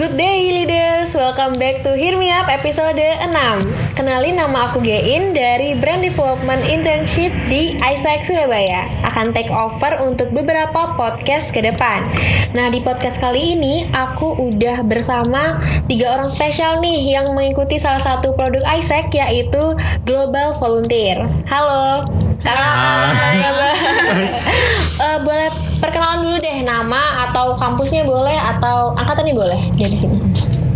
Good day leaders, welcome back to Hear Me Up episode 6 Kenalin nama aku Gein dari Brand Development Internship di Isaac Surabaya. Akan take over untuk beberapa podcast ke depan. Nah di podcast kali ini aku udah bersama tiga orang spesial nih Yang mengikuti salah satu produk Isaac yaitu Global Volunteer. Halo Hai. uh, boleh perkenalan dulu deh nama atau kampusnya boleh atau angkatannya boleh dari sini.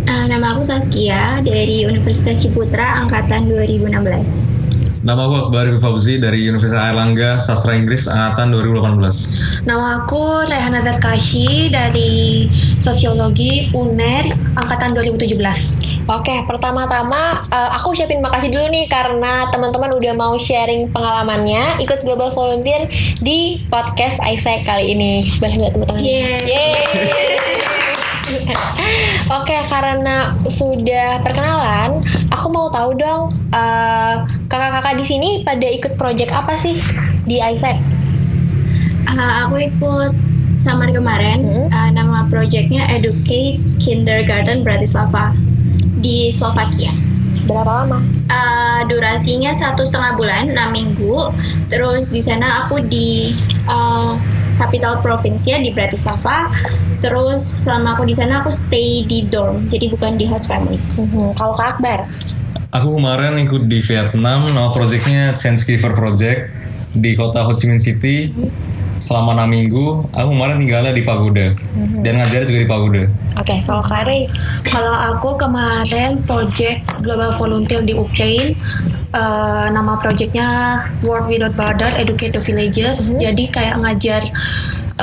Uh, nama aku Saskia dari Universitas Ciputra angkatan 2016. Nama aku Akbar Fauzi dari Universitas Airlangga Sastra Inggris angkatan 2018. Nama aku Rehana Zarkashi dari Sosiologi UNER angkatan 2017. Oke, pertama-tama uh, aku ucapin makasih dulu nih karena teman-teman udah mau sharing pengalamannya ikut Global Volunteer di podcast Isaac kali ini. Boleh nggak teman-teman? Yeah. Oke, karena sudah perkenalan, aku mau tahu dong uh, kakak-kakak di sini pada ikut project apa sih di Isaac? Uh, aku ikut summer kemarin. Hmm. Uh, nama projectnya Educate Kindergarten Bratislava di Slovakia. Berapa lama? Uh, durasinya satu setengah bulan, enam minggu. Terus di sana aku di uh, capital province ya di Bratislava. Terus selama aku di sana aku stay di dorm, jadi bukan di host family. Uh-huh. Kalau Kak Akbar? Aku kemarin ikut di Vietnam, nama projectnya Change Giver Project di kota Ho Chi Minh City. Uh-huh selama enam minggu aku kemarin tinggalnya di Pagoda mm-hmm. dan ngajar juga di Pagoda. Oke, okay, kalau Kari? Kalau aku kemarin project Global Volunteer di Ukraine, uh, nama projectnya World Without Border Educate the Villages. Mm-hmm. Jadi kayak ngajar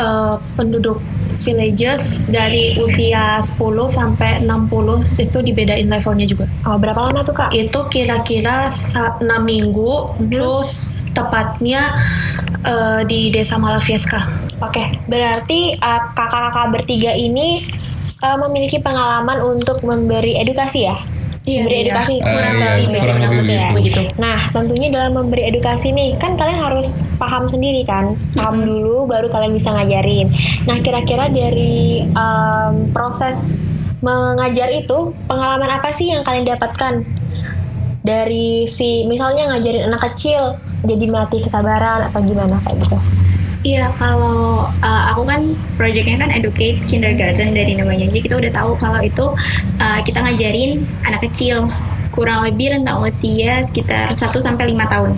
uh, penduduk villages dari usia 10 sampai 60 itu dibedain levelnya juga. Oh, berapa lama tuh Kak? Itu kira-kira 6 minggu mm-hmm. terus tepatnya uh, di Desa Malavieska. Oke, berarti uh, kakak-kakak bertiga ini uh, memiliki pengalaman untuk memberi edukasi ya? Iya, memberi iya. edukasi uh, kurang iya, lebih kurang lebih ya. begitu. Nah, tentunya dalam memberi edukasi nih, kan kalian harus paham sendiri kan, paham dulu baru kalian bisa ngajarin. Nah, kira-kira dari um, proses mengajar itu, pengalaman apa sih yang kalian dapatkan dari si misalnya ngajarin anak kecil jadi melatih kesabaran atau gimana kayak gitu? Iya, kalau uh, aku kan projectnya kan educate kindergarten dari namanya aja kita udah tahu kalau itu uh, kita ngajarin anak kecil kurang lebih rentang usia sekitar 1 sampai lima tahun.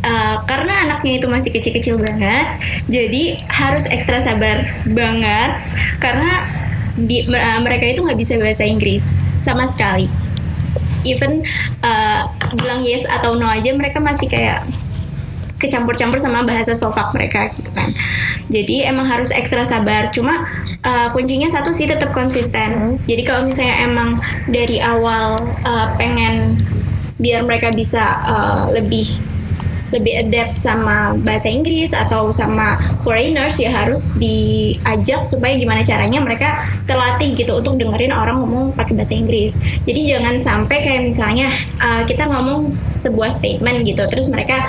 Uh, karena anaknya itu masih kecil-kecil banget, jadi harus ekstra sabar banget karena di, uh, mereka itu nggak bisa bahasa Inggris sama sekali. Even uh, bilang yes atau no aja mereka masih kayak kecampur-campur sama bahasa Slovak mereka gitu kan. Jadi emang harus ekstra sabar. Cuma uh, kuncinya satu sih tetap konsisten. Hmm. Jadi kalau misalnya emang dari awal uh, pengen biar mereka bisa uh, lebih lebih adapt sama bahasa Inggris atau sama foreigners ya harus diajak supaya gimana caranya mereka terlatih gitu untuk dengerin orang ngomong pakai bahasa Inggris. Jadi jangan sampai kayak misalnya uh, kita ngomong sebuah statement gitu terus mereka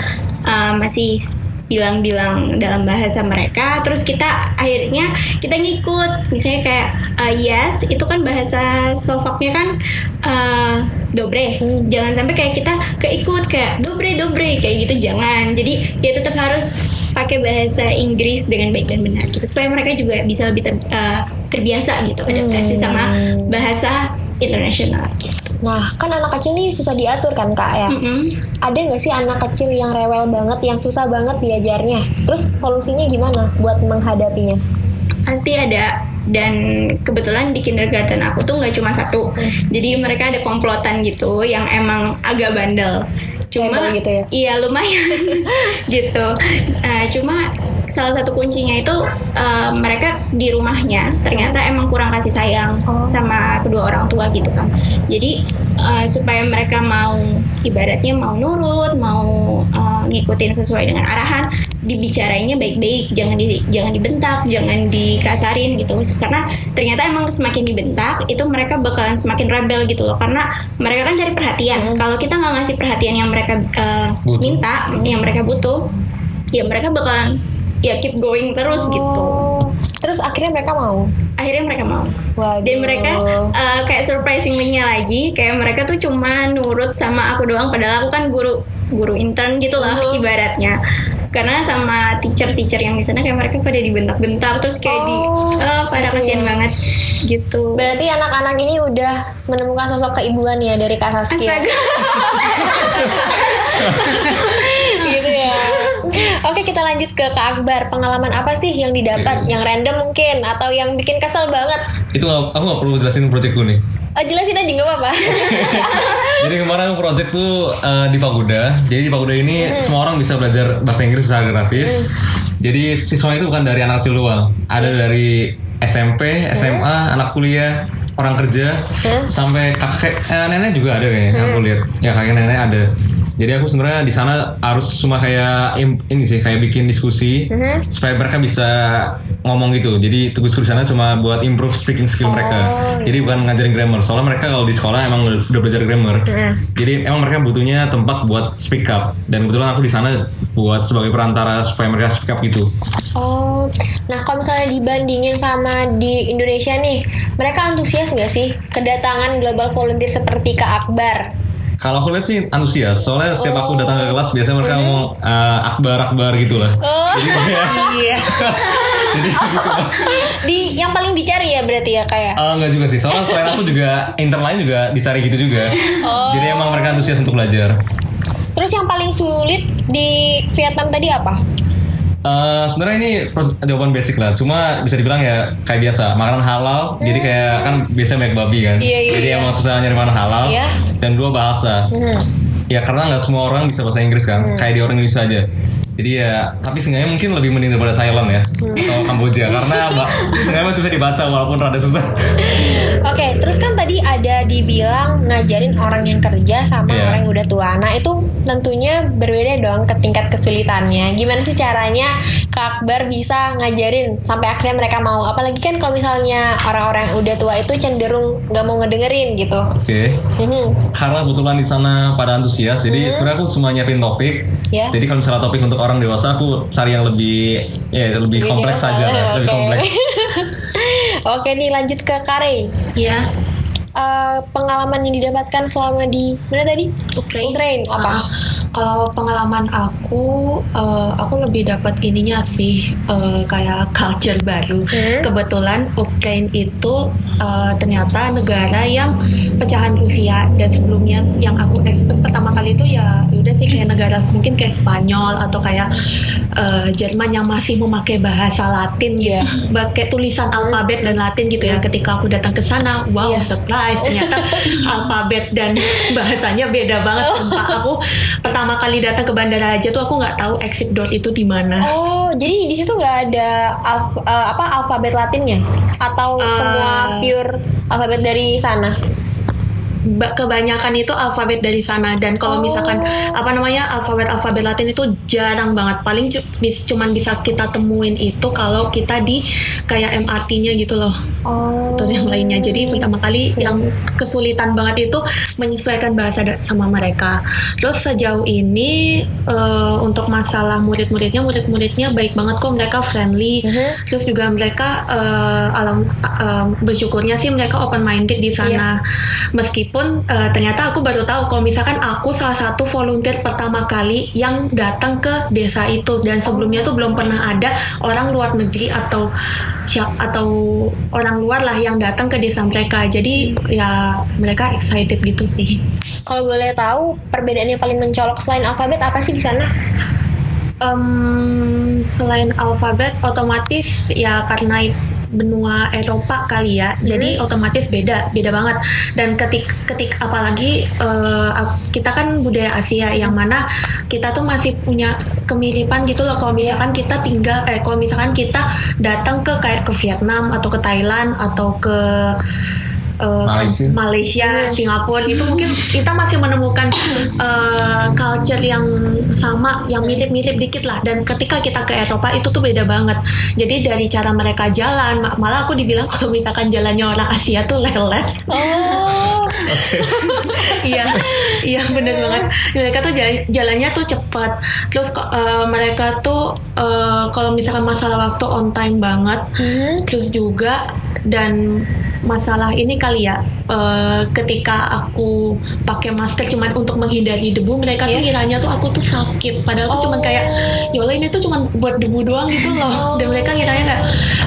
uh, masih bilang-bilang dalam bahasa mereka terus kita akhirnya kita ngikut misalnya kayak uh, yes itu kan bahasa Slovaknya kan uh, dobre hmm. jangan sampai kayak kita keikut kayak dobre dobre kayak gitu jangan jadi ya tetap harus pakai bahasa Inggris dengan baik dan benar gitu supaya mereka juga bisa lebih ter, uh, terbiasa gitu adaptasi hmm. sama bahasa internasional gitu. Nah, kan anak kecil nih susah diatur kan kak ya. Mm-hmm. Ada nggak sih anak kecil yang rewel banget, yang susah banget diajarnya? Terus solusinya gimana buat menghadapinya? Pasti ada dan kebetulan di kindergarten aku tuh nggak cuma satu. Mm. Jadi mereka ada komplotan gitu yang emang agak bandel. Cuma gitu ya? Iya lumayan gitu. Uh, cuma salah satu kuncinya itu uh, mereka di rumahnya ternyata emang kurang kasih sayang oh. sama kedua orang tua gitu kan. Jadi uh, supaya mereka mau ibaratnya mau nurut mau uh, ngikutin sesuai dengan arahan dibicarainnya baik-baik jangan di jangan dibentak jangan dikasarin gitu. Karena ternyata emang semakin dibentak itu mereka bakalan semakin rebel gitu loh. Karena mereka kan cari perhatian. Hmm. kalau kita nggak ngasih perhatian yang mereka uh, minta yang mereka butuh ya mereka bakalan ya keep going terus gitu. oh. gitu. Terus akhirnya mereka mau. Akhirnya mereka mau. Waduh. Dan mereka uh, kayak surprisingly-nya lagi, kayak mereka tuh cuma nurut sama aku doang padahal aku kan guru guru intern gitu lah Mhm. ibaratnya. Karena sama teacher-teacher yang di sana kayak mereka pada dibentak-bentak terus kayak di Oh, eh kasihan iya. banget gitu. Berarti anak-anak ini udah menemukan sosok keibuan ya dari Kak Saskia. Astaga. Oke kita lanjut ke Kak Akbar. Pengalaman apa sih yang didapat? Oke. Yang random mungkin atau yang bikin kesel banget? Itu aku nggak perlu jelasin proyekku nih. Oh, jelasin aja nggak apa-apa. Jadi kemarin project tuh eh, di Pagoda. Jadi di Pagoda ini Hmm. semua orang bisa belajar bahasa Inggris secara gratis. Jadi siswa itu bukan dari anak kecil doang. Ada dari SMP, SMA, anak kuliah, orang kerja, Hmm. sampai kakek eh, nenek juga ada kayaknya. Aku lihat. Ya kakek nenek ada. Jadi aku sebenarnya di sana harus cuma kayak ini sih kayak bikin diskusi Mhm. supaya mereka bisa ngomong gitu. Jadi tugasku di sana cuma buat improve speaking skill Oh, mereka. iya. Jadi bukan ngajarin grammar. Soalnya mereka kalau di sekolah emang udah belajar grammar. Mhm. Jadi emang mereka butuhnya tempat buat speak up. Dan kebetulan aku di sana buat sebagai perantara supaya mereka speak up gitu. Oh, nah kalau misalnya dibandingin sama di Indonesia nih, mereka antusias nggak sih kedatangan global volunteer seperti Kak Akbar? Kalau aku lihat sih antusias. Soalnya setiap aku datang ke kelas biasanya mereka ngomong eh, akbar akbar gitu lah. Oh, Jadi Iya. jadi gitu. di yang paling dicari ya berarti ya kayak. Eh, enggak juga sih. Soalnya selain aku juga intern lain juga dicari gitu juga. Oh. Jadi emang mereka antusias untuk belajar. Terus yang paling sulit di Vietnam tadi apa? Eh, sebenarnya ini jawaban basic lah, cuma bisa dibilang ya kayak biasa makanan halal, jadi kayak kan biasa banyak babi kan, Iya, iya, jadi iya. emang susah nyari makanan halal. Iya. Dan dua bahasa, Hmm. ya karena nggak semua orang bisa bahasa Inggris kan, kayak di orang Indonesia aja. Jadi ya, tapi seenggaknya mungkin lebih mending daripada Thailand ya, Hmm. atau Kamboja, karena seenggaknya masih susah dibaca walaupun rada susah. Oke, terus kan tadi ada dibilang ngajarin orang yang kerja sama Iya. orang yang udah tua. Nah itu tentunya berbeda dong ke tingkat kesulitannya. Gimana sih caranya Kak Akbar bisa ngajarin sampai akhirnya mereka mau? Apalagi kan kalau misalnya orang-orang yang udah tua itu cenderung nggak mau ngedengerin gitu. Oke. Mhm. Karena kebetulan di sana pada antusias, jadi sebenarnya aku cuma nyiapin topik. Ya. Jadi kalau misalnya topik untuk orang dewasa, aku cari yang lebih, ya lebih Lebih kompleks dewasa, saja, lah, lebih oke. kompleks. Oke nih lanjut ke Kare. Iya. Eh, pengalaman yang didapatkan selama di mana tadi? Ukraine. Ukraine apa? Ah, kalau pengalaman aku, eh, aku lebih dapat ininya sih eh, kayak culture baru. Hmm. Kebetulan Ukraine itu eh, ternyata negara yang pecahan Rusia dan sebelumnya yang aku expect pertama kali itu ya udah sih kayak negara mungkin kayak Spanyol atau kayak eh, Jerman yang masih memakai bahasa Latin gitu, Iya. pakai tulisan alfabet dan Latin gitu ya. Ketika aku datang ke sana, wow Iya. surprise ternyata alfabet dan bahasanya beda banget sumpah aku pertama kali datang ke bandara aja tuh aku nggak tahu exit door itu di mana Oh, jadi di situ nggak ada alf- eh, apa alfabet Latinnya atau Eh. semua pure alfabet dari sana? Ba- kebanyakan itu alfabet dari sana. Dan kalau Oh. misalkan apa namanya alfabet alfabet Latin itu jarang banget. Paling cu- bis- cuman bisa kita temuin itu kalau kita di kayak MRT-nya gitu loh. Oh. atau yang lainnya. Jadi pertama kali yang kesulitan banget itu menyesuaikan bahasa sama mereka. Terus sejauh ini eh, untuk masalah murid-muridnya murid-muridnya baik banget kok. Mereka friendly. Mhm. terus juga mereka eh, alam eh, bersyukurnya sih mereka open minded di sana. Meskipun eh, ternyata aku baru tahu kalau misalkan aku salah satu volunteer pertama kali yang datang ke desa itu. Dan sebelumnya tuh belum pernah ada orang luar negeri atau siap atau orang luar lah yang datang ke desa mereka. Jadi ya mereka excited gitu sih. Kalau boleh tahu perbedaan yang paling mencolok selain alfabet apa sih di sana? Em, selain alfabet otomatis ya karena benua Eropa kali ya. Jadi otomatis beda beda banget. Dan ketik ketik apalagi ap- kita kan budaya Asia yang mana kita tuh masih punya kemiripan gitu loh. Kalau misalkan kita tinggal eh kalau misalkan kita datang ke kayak ke Vietnam atau ke Thailand atau ke eh, Malaysia. Malaysia, Singapura itu mungkin kita masih menemukan eh, culture yang sama, yang mirip-mirip dikit lah. Dan ketika kita ke Eropa itu tuh beda banget. Jadi dari cara mereka jalan, ma- malah aku dibilang kalau misalkan jalannya orang Asia tuh lelet. Oh. Iya, iya bener banget. Mereka tuh jala- jalannya tuh cepat. Terus eh, mereka tuh eh, kalau misalkan masalah waktu on time banget. Hmm. Terus juga dan masalah ini kali ya eh, ketika aku pakai masker cuman untuk menghindari debu mereka tuh Iya. kiranya tuh aku tuh sakit padahal tuh cuman Oh. kayak ya Allah ini tuh cuman buat debu doang gitu loh dan mereka kiranya kayak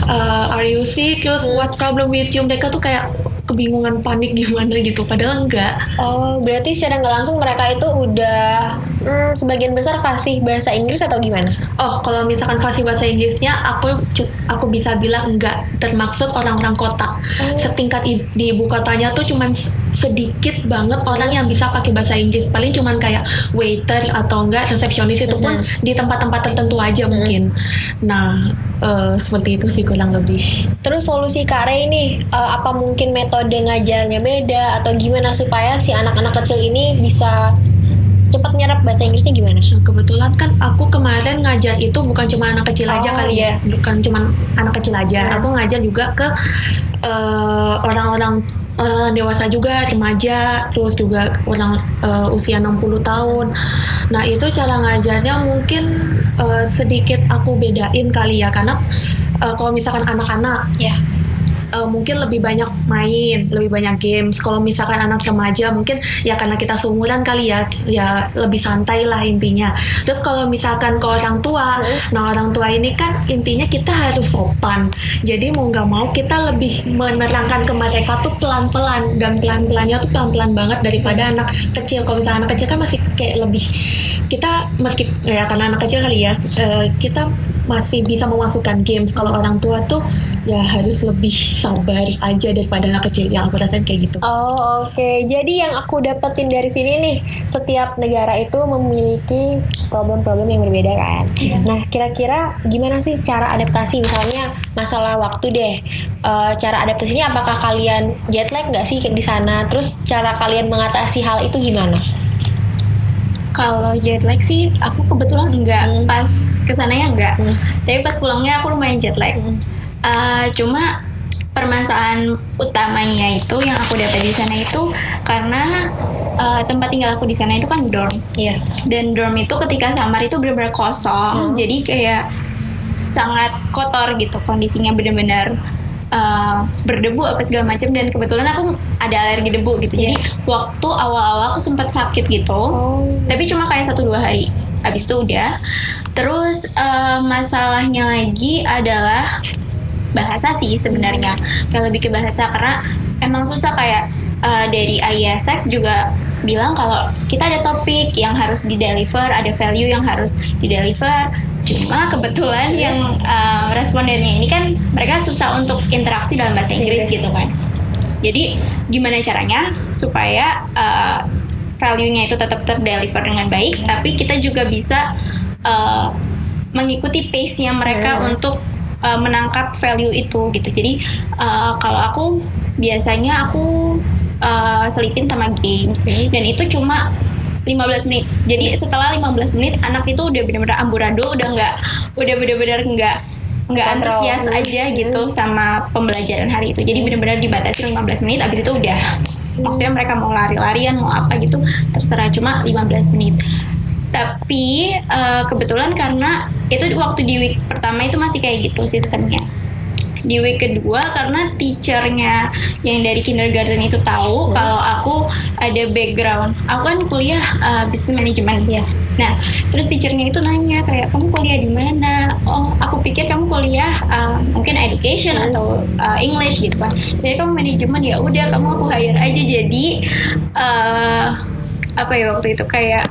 eh, are you sick terus Hmm. what problem with you mereka tuh kayak kebingungan panik gimana gitu padahal enggak Oh, berarti secara nggak langsung mereka itu udah hmm, sebagian besar fasih bahasa Inggris atau gimana? Oh, kalau misalkan fasih bahasa Inggrisnya, aku aku bisa bilang enggak termaksud orang-orang kota. Setingkat i- di ibu kotanya tuh cuman sedikit banget orang yang bisa pakai bahasa Inggris. Paling cuman kayak waiter atau enggak resepsionis itu pun di tempat-tempat tertentu aja mungkin. Nah, eh, seperti itu sih kurang lebih. Terus solusi Kak Rey ini eh, apa mungkin metode ngajarnya beda atau gimana supaya si anak-anak kecil ini bisa cepat nyerap bahasa Inggrisnya gimana? Nah, kebetulan kan aku kemarin ngajar itu bukan cuma anak kecil aja Oh, kali iya. ya, bukan cuma anak kecil aja. Aku ngajar juga ke eh, orang-orang orang dewasa juga, remaja, terus juga orang eh, usia 60 tahun. Nah, itu cara ngajarnya mungkin eh, sedikit aku bedain kali ya karena eh, kalau misalkan anak-anak Ya. Eh, mungkin lebih banyak main, lebih banyak games. Kalau misalkan anak remaja mungkin ya karena kita seumuran kali ya, ya lebih santai lah intinya. Terus kalau misalkan ke orang tua, nah orang tua ini kan intinya kita harus sopan. Jadi mau nggak mau kita lebih menerangkan ke mereka tuh pelan-pelan dan pelan-pelannya tuh pelan-pelan banget daripada anak kecil. Kalau misalkan anak kecil kan masih kayak lebih kita meski ya karena anak kecil kali ya, eh, kita masih bisa memasukkan games kalau orang tua tuh ya harus lebih sabar aja daripada anak kecil yang aku rasain kayak gitu Oh oke, jadi yang aku dapetin dari sini nih, setiap negara itu memiliki problem-problem yang berbeda kan. Nah kira-kira gimana sih cara adaptasi misalnya masalah waktu deh, Eh, cara adaptasinya apakah kalian jet lag nggak sih di sana? Terus cara kalian mengatasi hal itu gimana? Kalau jet lag sih aku kebetulan enggak pas ke sananya enggak. Tapi pas pulangnya aku lumayan jet lag. Eh, cuma permasalahan utamanya itu yang aku dapat di sana itu karena eh, tempat tinggal aku di sana itu kan dorm. Iya. Dan dorm itu ketika samar itu benar-benar kosong. Jadi kayak sangat kotor gitu kondisinya benar-benar uh, berdebu apa segala macam dan kebetulan aku ada alergi debu gitu. Jadi waktu awal-awal aku sempat sakit gitu. Oh. Tapi cuma kayak satu dua hari. Habis itu udah. Terus uh, masalahnya lagi adalah bahasa sih sebenarnya. Kayak lebih ke bahasa karena emang susah kayak uh, dari ISEC juga bilang kalau kita ada topik yang harus di deliver, ada value yang harus di deliver. Cuma kebetulan yang uh, respondennya ini kan mereka susah untuk interaksi dalam bahasa Inggris gitu kan. Jadi gimana caranya supaya uh, value-nya itu tetap terdeliver dengan baik, tapi kita juga bisa uh, mengikuti pace-nya mereka untuk uh, menangkap value itu gitu. Jadi uh, kalau aku biasanya aku uh, selipin sama games dan itu cuma 15 menit. Jadi setelah 15 menit anak itu udah benar-benar amburadul, udah nggak udah benar-benar nggak nggak antusias aja gitu sama pembelajaran hari itu. Jadi benar-benar dibatasi 15 menit abis itu udah maksudnya mereka mau lari-larian mau apa gitu terserah cuma 15 menit. Tapi eh, kebetulan karena itu waktu di week pertama itu masih kayak gitu sistemnya. Di week kedua karena teachernya yang dari kindergarten itu tahu kalau aku ada background. Aku kan kuliah eh, business management ya. Nah, terus teachernya itu nanya kayak kamu kuliah di mana? Oh, aku pikir kamu kuliah eh, mungkin education atau eh, English gitu kan. Jadi kamu manajemen ya udah kamu aku hire aja jadi eh apa ya waktu itu kayak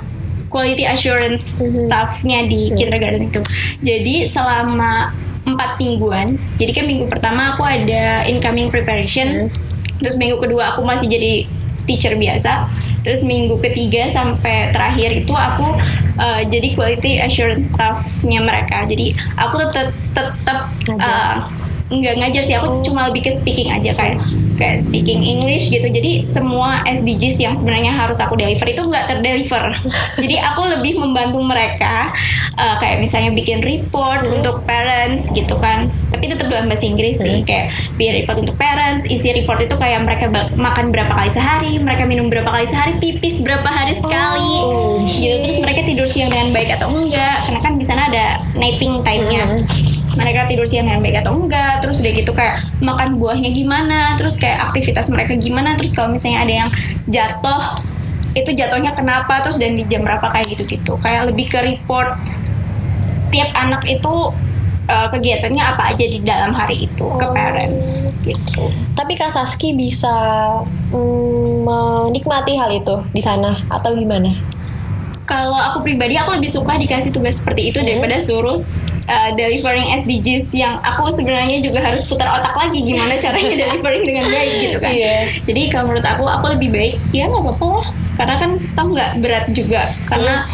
quality assurance staffnya di kindergarten itu. Jadi selama empat mingguan, jadi kan minggu pertama aku ada incoming preparation, terus minggu kedua aku masih jadi teacher biasa, terus minggu ketiga sampai terakhir itu aku uh, jadi quality assurance staffnya mereka. Jadi aku tetap tetap uh, nggak ngajar sih, aku cuma lebih ke speaking aja kayak kayak speaking English gitu. Jadi semua SDGs yang sebenarnya harus aku deliver itu nggak terdeliver. Jadi aku lebih membantu mereka uh, kayak misalnya bikin report untuk parents gitu kan. Tapi tetap dalam bahasa Inggris sih kayak biar report untuk parents. Isi report itu kayak mereka makan berapa kali sehari, mereka minum berapa kali sehari, pipis berapa hari sekali. Gitu terus mereka tidur siang dengan baik atau enggak. Karena kan di sana ada napping time-nya. Mereka tidur siang dengan baik atau enggak terus udah gitu kayak makan buahnya gimana terus kayak aktivitas mereka gimana terus kalau misalnya ada yang jatuh itu jatuhnya kenapa terus dan di jam berapa kayak gitu-gitu. Kayak lebih ke report setiap anak itu uh, kegiatannya apa aja di dalam hari itu ke parents gitu. Tapi Kak Saski bisa mm, menikmati hal itu di sana atau gimana? kalau aku pribadi aku lebih suka dikasih tugas seperti itu daripada suruh uh, delivering SDGs yang aku sebenarnya juga harus putar otak lagi gimana caranya delivering dengan baik gitu kan. Iya. Jadi kalau menurut aku aku lebih baik ya nggak apa-apa lah karena kan tau nggak berat juga karena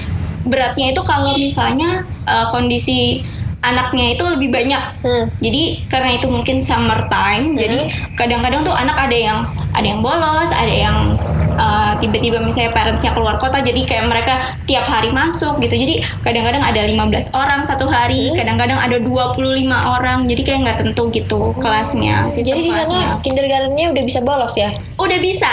beratnya itu kalau misalnya uh, kondisi anaknya itu lebih banyak. Hmm. Jadi karena itu mungkin summer time, jadi kadang-kadang tuh anak ada yang ada yang bolos, ada yang uh, tiba-tiba misalnya parentsnya keluar kota, jadi kayak mereka tiap hari masuk gitu. Jadi kadang-kadang ada 15 orang satu hari, kadang-kadang ada 25 orang, jadi kayak nggak tentu gitu kelasnya. sistem Jadi di kelasnya. sana kindergartennya udah bisa bolos ya? udah bisa.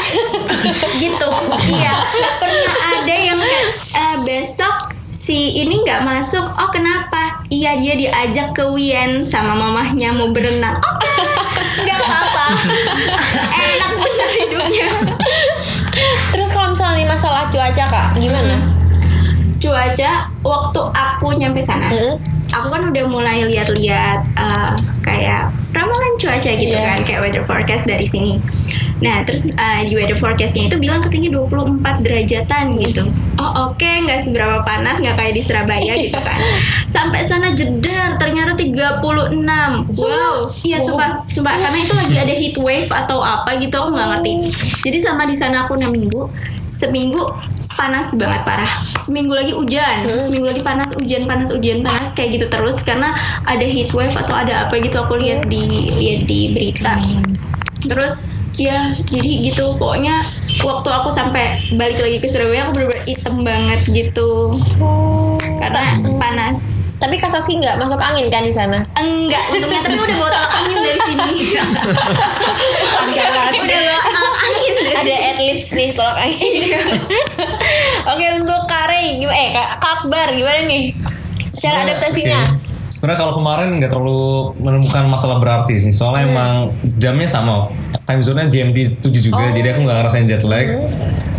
Gitu. Iya. Pernah ada yang kayak "Eh, besok si ini nggak masuk. Oh kenapa? Iya dia diajak ke Wien sama mamahnya mau berenang. Oke nggak apa-apa. Enak bener hidupnya cuaca waktu aku nyampe sana Hmm. aku kan udah mulai lihat-lihat eh, kayak ramalan cuaca gitu Iya. kan kayak weather forecast dari sini. Nah terus eh, di weather forecastnya itu bilang katanya 24 derajatan gitu. Oh oke nggak seberapa panas nggak kayak di Surabaya gitu kan. Sampai sana jedar ternyata 36. Wow. Iya sumpah sumpah karena itu lagi ada heat wave atau apa gitu aku nggak ngerti. Jadi sama di sana aku 6 minggu seminggu panas banget parah. Seminggu lagi hujan seminggu lagi panas hujan panas hujan panas kayak gitu terus. Karena ada heat wave atau ada apa gitu aku lihat di lihat di berita. Terus ya jadi gitu. Pokoknya waktu aku sampai balik lagi ke Surabaya aku bener-bener hitam banget gitu. Karena panas. Tapi Kak Saski nggak masuk angin kan di sana? enggak untungnya tapi udah bawa tolak angin dari sini. Udah bawa angin Ada adlibs nih tolak angin. Oke untuk Kare, gimana? Eh Kak Akbar gimana nih? Secara adaptasinya? Oke. Sebenarnya kalau kemarin nggak terlalu menemukan masalah berarti sih. Soalnya emang jamnya sama. Time zone-nya GMT 7 juga, jadi aku nggak ngerasain jet lag.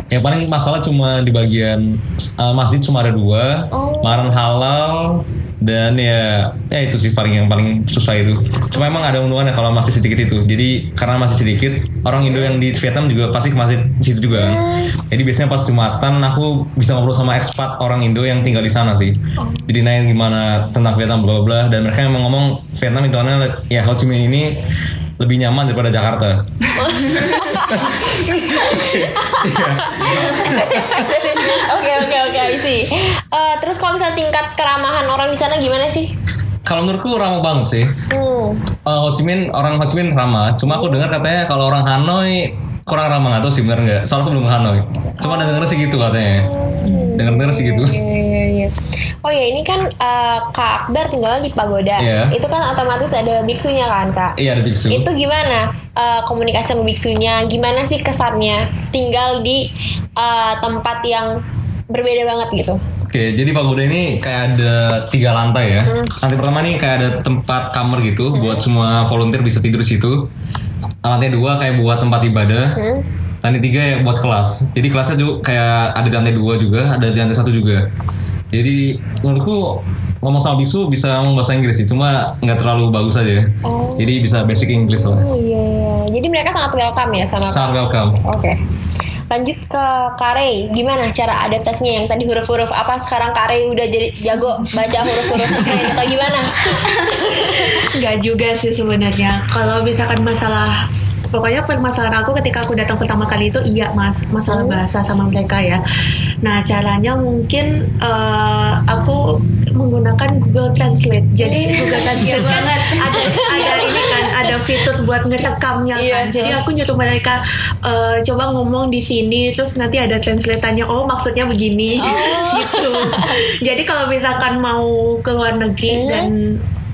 Yang paling masalah cuma di bagian uh, masjid cuma ada dua, Oh. makanan halal dan ya ya itu sih paling yang paling susah itu. Cuma emang ada untungnya kalau masih sedikit itu. Jadi karena masih sedikit, orang Indo yang di Vietnam juga pasti ke masjid situ juga kan. Jadi biasanya pas jumatan aku bisa ngobrol sama ekspat orang Indo yang tinggal di sana sih. Jadi nanya gimana tentang Vietnam bla bla dan mereka emang ngomong Vietnam itu ya Ho Chi Minh ini lebih nyaman daripada Jakarta. Oke oke oke sih. terus kalau misalnya tingkat keramahan orang di sana gimana sih? Kalau menurutku ramah banget sih. Hmm. Eh, Ho Chi Minh orang Ho Chi Minh ramah. Cuma aku dengar katanya kalau orang Hanoi kurang ramah tahu sih benar nggak. Soalnya aku belum ke Hanoi. Cuma denger sih gitu katanya. Dengar dengar sih gitu. Oh ya ini kan eh, Kak Akbar tinggal di pagoda. Iya. Itu kan otomatis ada biksunya kan Kak? Iya ada biksu. Itu gimana eh, komunikasi sama biksunya? Gimana sih kesannya tinggal di eh, tempat yang berbeda banget gitu? Oke, jadi pagoda ini kayak ada tiga lantai ya. Lantai pertama nih kayak ada tempat kamar gitu buat semua volunteer bisa tidur di situ. Lantai dua kayak buat tempat ibadah. Hmm? Lantai tiga ya buat kelas. Jadi kelasnya juga kayak ada di lantai dua juga, ada di lantai satu juga. Jadi menurutku ngomong sama biksu bisa ngomong bahasa Inggris sih, cuma nggak terlalu bagus aja. Oh. Jadi bisa basic English lah. Oh iya, iya. Jadi mereka sangat welcome ya sama Sangat welcome. Oke. Lanjut ke Kare, gimana cara adaptasinya yang tadi huruf-huruf apa sekarang Kare udah jadi jago baca huruf-huruf keren atau gimana? Nggak juga sih sebenarnya. Kalau misalkan masalah Pokoknya permasalahan aku ketika aku datang pertama kali itu iya mas masalah bahasa sama mereka ya. Nah caranya mungkin eh, aku menggunakan Google Translate. Jadi Google Translate kan ada ada ini kan ada fitur buat ngerekamnya Iya. kan. Jadi aku nyuruh mereka eh, coba ngomong di sini terus nanti ada translatannya. Oh maksudnya begini gitu. Jadi kalau misalkan mau ke luar negeri dan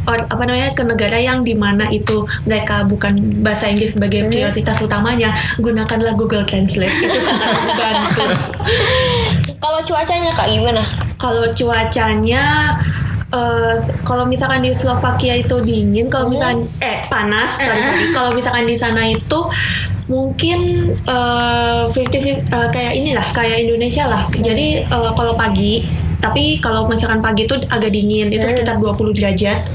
or, apa namanya ke negara yang di mana itu mereka bukan bahasa Inggris sebagai prioritas utamanya gunakanlah Google Translate itu sangat membantu Kalau cuacanya kak gimana? kalau cuacanya eh, kalau misalkan di Slovakia itu dingin, kalau misalkan eh panas, sorry. kalau misalkan di sana itu mungkin eh 50 eh, kayak inilah kayak Indonesia lah. Jadi eh, kalau pagi tapi kalau misalkan pagi itu agak dingin itu sekitar 20 derajat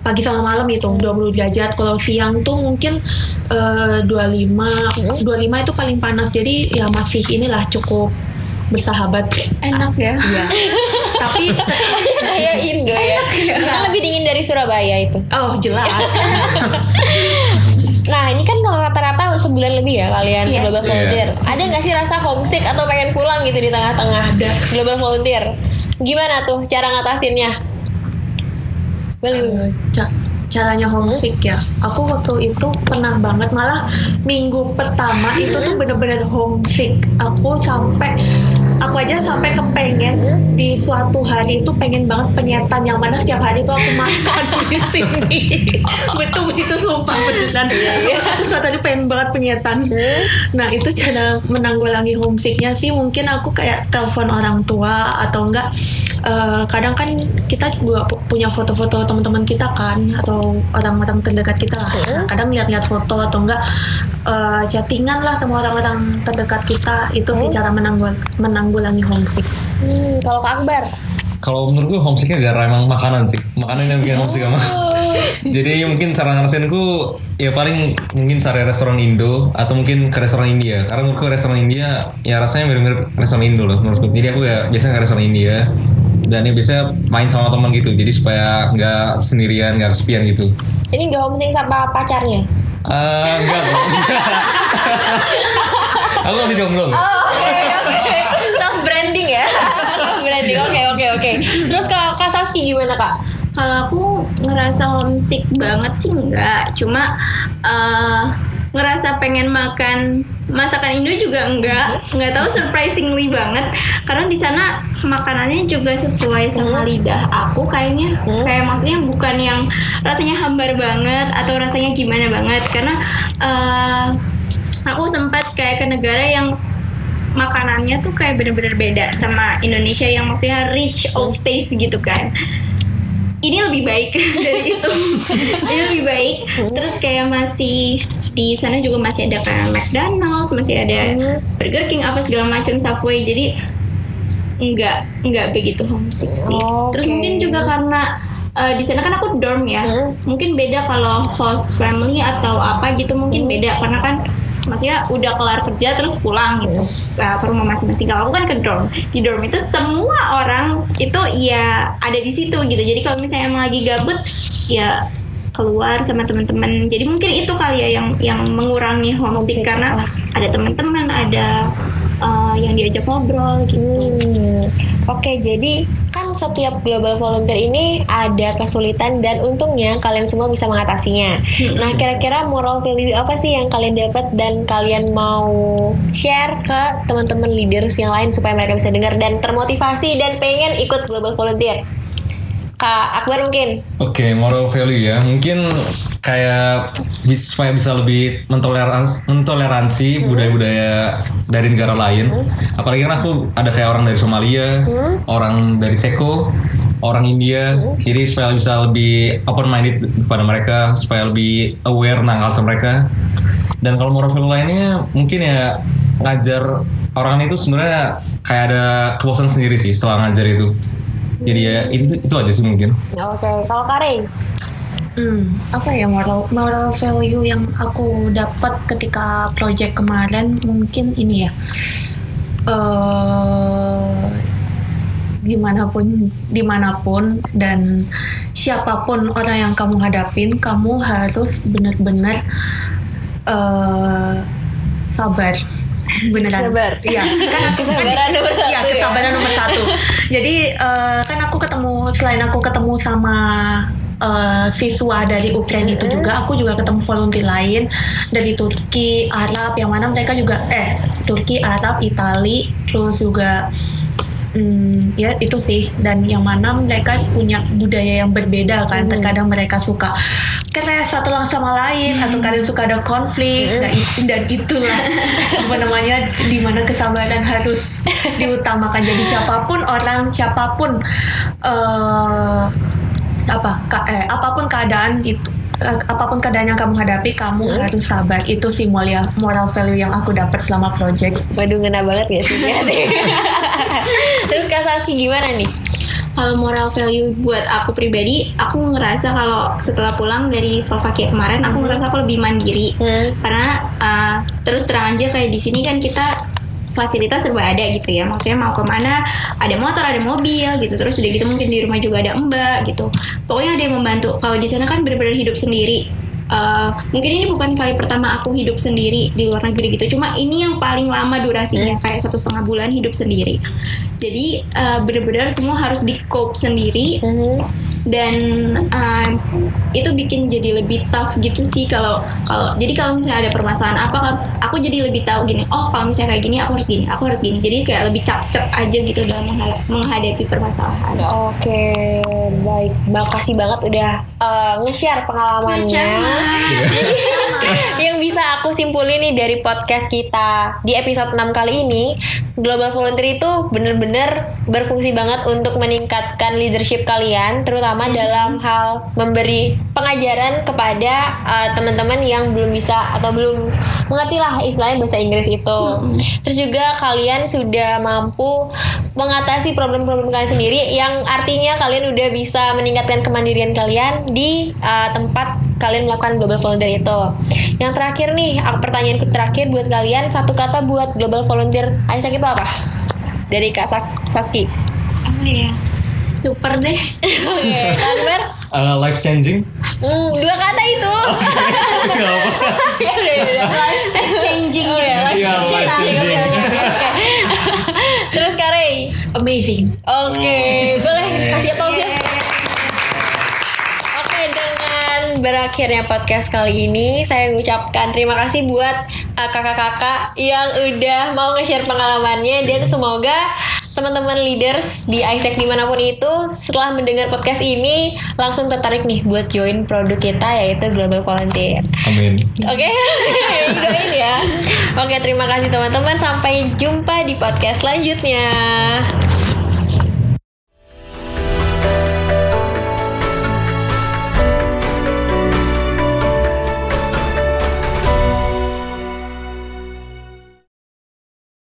pagi sama malam itu 20 derajat kalau siang tuh mungkin eh, 25 25 itu paling panas jadi ya masih inilah cukup bersahabat Enak ya. Iya. tapi Kayak Indo ya. Kan lebih dingin dari Surabaya itu. oh jelas Nah ini kan rata-rata sebulan lebih ya kalian Yes. global Iya. volunteer. Ada nggak sih rasa homesick atau pengen pulang gitu di tengah-tengah Ada. global volunteer? Gimana tuh cara ngatasinnya? Boleh. Eh, ca- caranya homesick ya aku waktu itu pernah banget malah minggu pertama itu tuh bener-bener homesick aku sampai aku aja sampai kepengen di suatu hari itu pengen banget penyetan yang mana setiap hari itu aku makan di sini. Betul itu sumpah beneran. Aku suatu hari pengen banget penyetan. Nah itu cara menanggulangi homesicknya sih mungkin aku kayak telepon orang tua atau enggak eh, kadang kan kita juga pu- punya foto-foto teman-teman kita kan atau orang-orang terdekat kita lah Nah, kadang lihat-lihat foto atau enggak eh, chattingan lah sama orang-orang terdekat kita itu sih cara menanggul menanggulangi homesick Hmm, kalau Kak Akbar, Kalau menurut gue homesicknya gara emang makanan sih. Makanan yang bikin homesick sama. Jadi mungkin cara ngerasainku ya paling mungkin cari restoran Indo atau mungkin ke restoran India. Karena menurutku restoran India ya rasanya mirip-mirip restoran Indo loh menurutku. Jadi aku ya biasanya ke restoran India dan ya biasanya main sama teman gitu. Jadi supaya nggak sendirian, nggak kesepian gitu. ini nggak homesick sama pacarnya? Eh, enggak. aku masih jomblo. Oh, Oke oke, self branding ya, self branding. Oke oke oke. Terus Kak Kak Saski gimana Kak? Kalau aku ngerasa homesick banget sih enggak, cuma eh, ngerasa pengen makan masakan Indo juga enggak, nggak tahu surprisingly banget. Karena di sana makanannya juga sesuai sama lidah aku kayaknya, kayak maksudnya bukan yang rasanya hambar banget atau rasanya gimana banget. Karena eh, aku sempat kayak ke negara yang makanannya tuh kayak bener-bener beda sama Indonesia yang maksudnya rich of taste gitu kan. Ini lebih baik dari itu. Ini lebih baik. Terus kayak masih di sana juga masih ada kayak McDonald's masih ada Burger King apa segala macam Subway. Jadi enggak enggak begitu homesick sih. Terus Oke. mungkin juga karena eh, di sana kan aku dorm ya. Mungkin beda kalau host family atau apa gitu mungkin beda. Karena kan maksudnya udah kelar kerja terus pulang gitu uh, ke rumah masing-masing. Kalau aku kan ke dorm. Di dorm itu semua orang itu ya ada di situ gitu. Jadi kalau misalnya emang lagi gabut ya keluar sama teman-teman jadi mungkin itu kali ya yang yang mengurangi homesick Homesick, karena oh. ada teman-teman ada uh, yang diajak ngobrol gitu Hmm. Oke, jadi kan setiap global volunteer ini ada kesulitan dan untungnya kalian semua bisa mengatasinya. Nah, kira-kira moral value apa sih yang kalian dapat dan kalian mau share ke teman-teman leaders yang lain supaya mereka bisa dengar dan termotivasi dan pengen ikut global volunteer? Kak Akbar mungkin. Oke, moral value ya. Mungkin kayak supaya bisa lebih mentoleransi, mentoleransi budaya-budaya dari negara lain. Apalagi kan aku ada kayak orang dari Somalia, orang dari Ceko, orang India. Jadi supaya bisa lebih open minded kepada mereka, supaya lebih aware tentang culture mereka. Dan kalau moral value lainnya mungkin ya ngajar orang itu sebenarnya kayak ada kepuasan sendiri sih setelah ngajar itu. Jadi ya itu itu aja sih mungkin. Oke, kalau Kare. Hmm, apa ya moral moral value yang aku dapat ketika project kemarin mungkin ini ya. eh di mana pun di mana pun dan siapa pun orang yang kamu hadapin, kamu harus benar-benar eh sabar. Beneran. Sabar. Iya, kan aku Kesabaran nomor satu Iya, ya. kesabaran nomor satu. Jadi eh, kan aku ketemu selain aku ketemu sama eh, siswa dari Ukraina itu juga, aku juga ketemu volunteer lain dari Turki, Arab, yang mana mereka juga eh Turki, Arab, Itali, terus juga Hmm, ya itu sih. Dan yang mana mereka punya budaya yang berbeda kan terkadang mereka suka keras satu sama lain atau kadang suka ada konflik. Dan, it- dan itulah apa namanya di mana kesabaran harus diutamakan. Jadi siapa pun orang siapa pun eh apa ka- eh, apa pun keadaan itu apa pun keadaan yang kamu hadapi kamu harus sabar. Itu sih moral moral value yang aku dapat selama project. Waduh ngena banget gak sih? Terus Kak Saski gimana nih? Kalau moral value buat aku pribadi, aku ngerasa kalau setelah pulang dari Slovakia kemarin, aku ngerasa aku lebih mandiri. Hmm. Karena uh, terus terang aja kayak di sini kan kita fasilitas serba ada gitu ya. Maksudnya mau ke mana ada motor, ada mobil gitu. Terus udah gitu mungkin di rumah juga ada mbak gitu. Pokoknya ada yang membantu. Kalau di sana kan benar-benar hidup sendiri. Uh, mungkin ini bukan kali pertama aku hidup sendiri di luar negeri gitu. Cuma ini yang paling lama durasinya kayak satu setengah bulan hidup sendiri. Jadi uh, benar-benar semua harus di cope sendiri dan uh, itu bikin jadi lebih tough gitu sih kalau kalau jadi kalau misalnya ada permasalahan apa kan aku jadi lebih tahu gini oh kalau misalnya kayak gini aku harus gini aku harus gini jadi kayak lebih cap-cap aja gitu dalam mengha- menghadapi permasalahan Oke, baik. Makasih banget udah uh, nge-share pengalamannya. yang bisa aku simpulin nih dari podcast kita di episode 6 kali ini, Global Volunteer itu bener-bener berfungsi banget untuk meningkatkan leadership kalian, terutama dalam hal memberi pengajaran kepada uh, teman-teman yang belum bisa atau belum mengerti lah istilahnya bahasa Inggris itu. Terus juga kalian sudah mampu mengatasi problem-problem kalian sendiri yang artinya kalian udah bisa meningkatkan kemandirian kalian di uh, tempat kalian melakukan global volunteer itu. Yang terakhir nih, aku pertanyaanku terakhir buat kalian satu kata buat global volunteer Isaac itu apa? Dari Kak Saski. apa ya super deh Oke, Akbar? Uh, life changing. Hmm, dua kata itu. Gak apa. ya udah, ya udah. life changing Oh ya, life Iya, changing. life changing. Terus Kak Ray? amazing Oke, boleh kasih apa sih? Oke, dengan berakhirnya podcast kali ini, saya mengucapkan terima kasih buat uh, kakak-kakak yang udah mau nge-share pengalamannya dan semoga teman-teman leaders di Isaac di mana pun itu setelah mendengar podcast ini langsung tertarik nih buat join produk kita yaitu Global Volunteer. Amin. Oke, doain ya. Oke, terima kasih teman-teman. Sampai jumpa di podcast selanjutnya.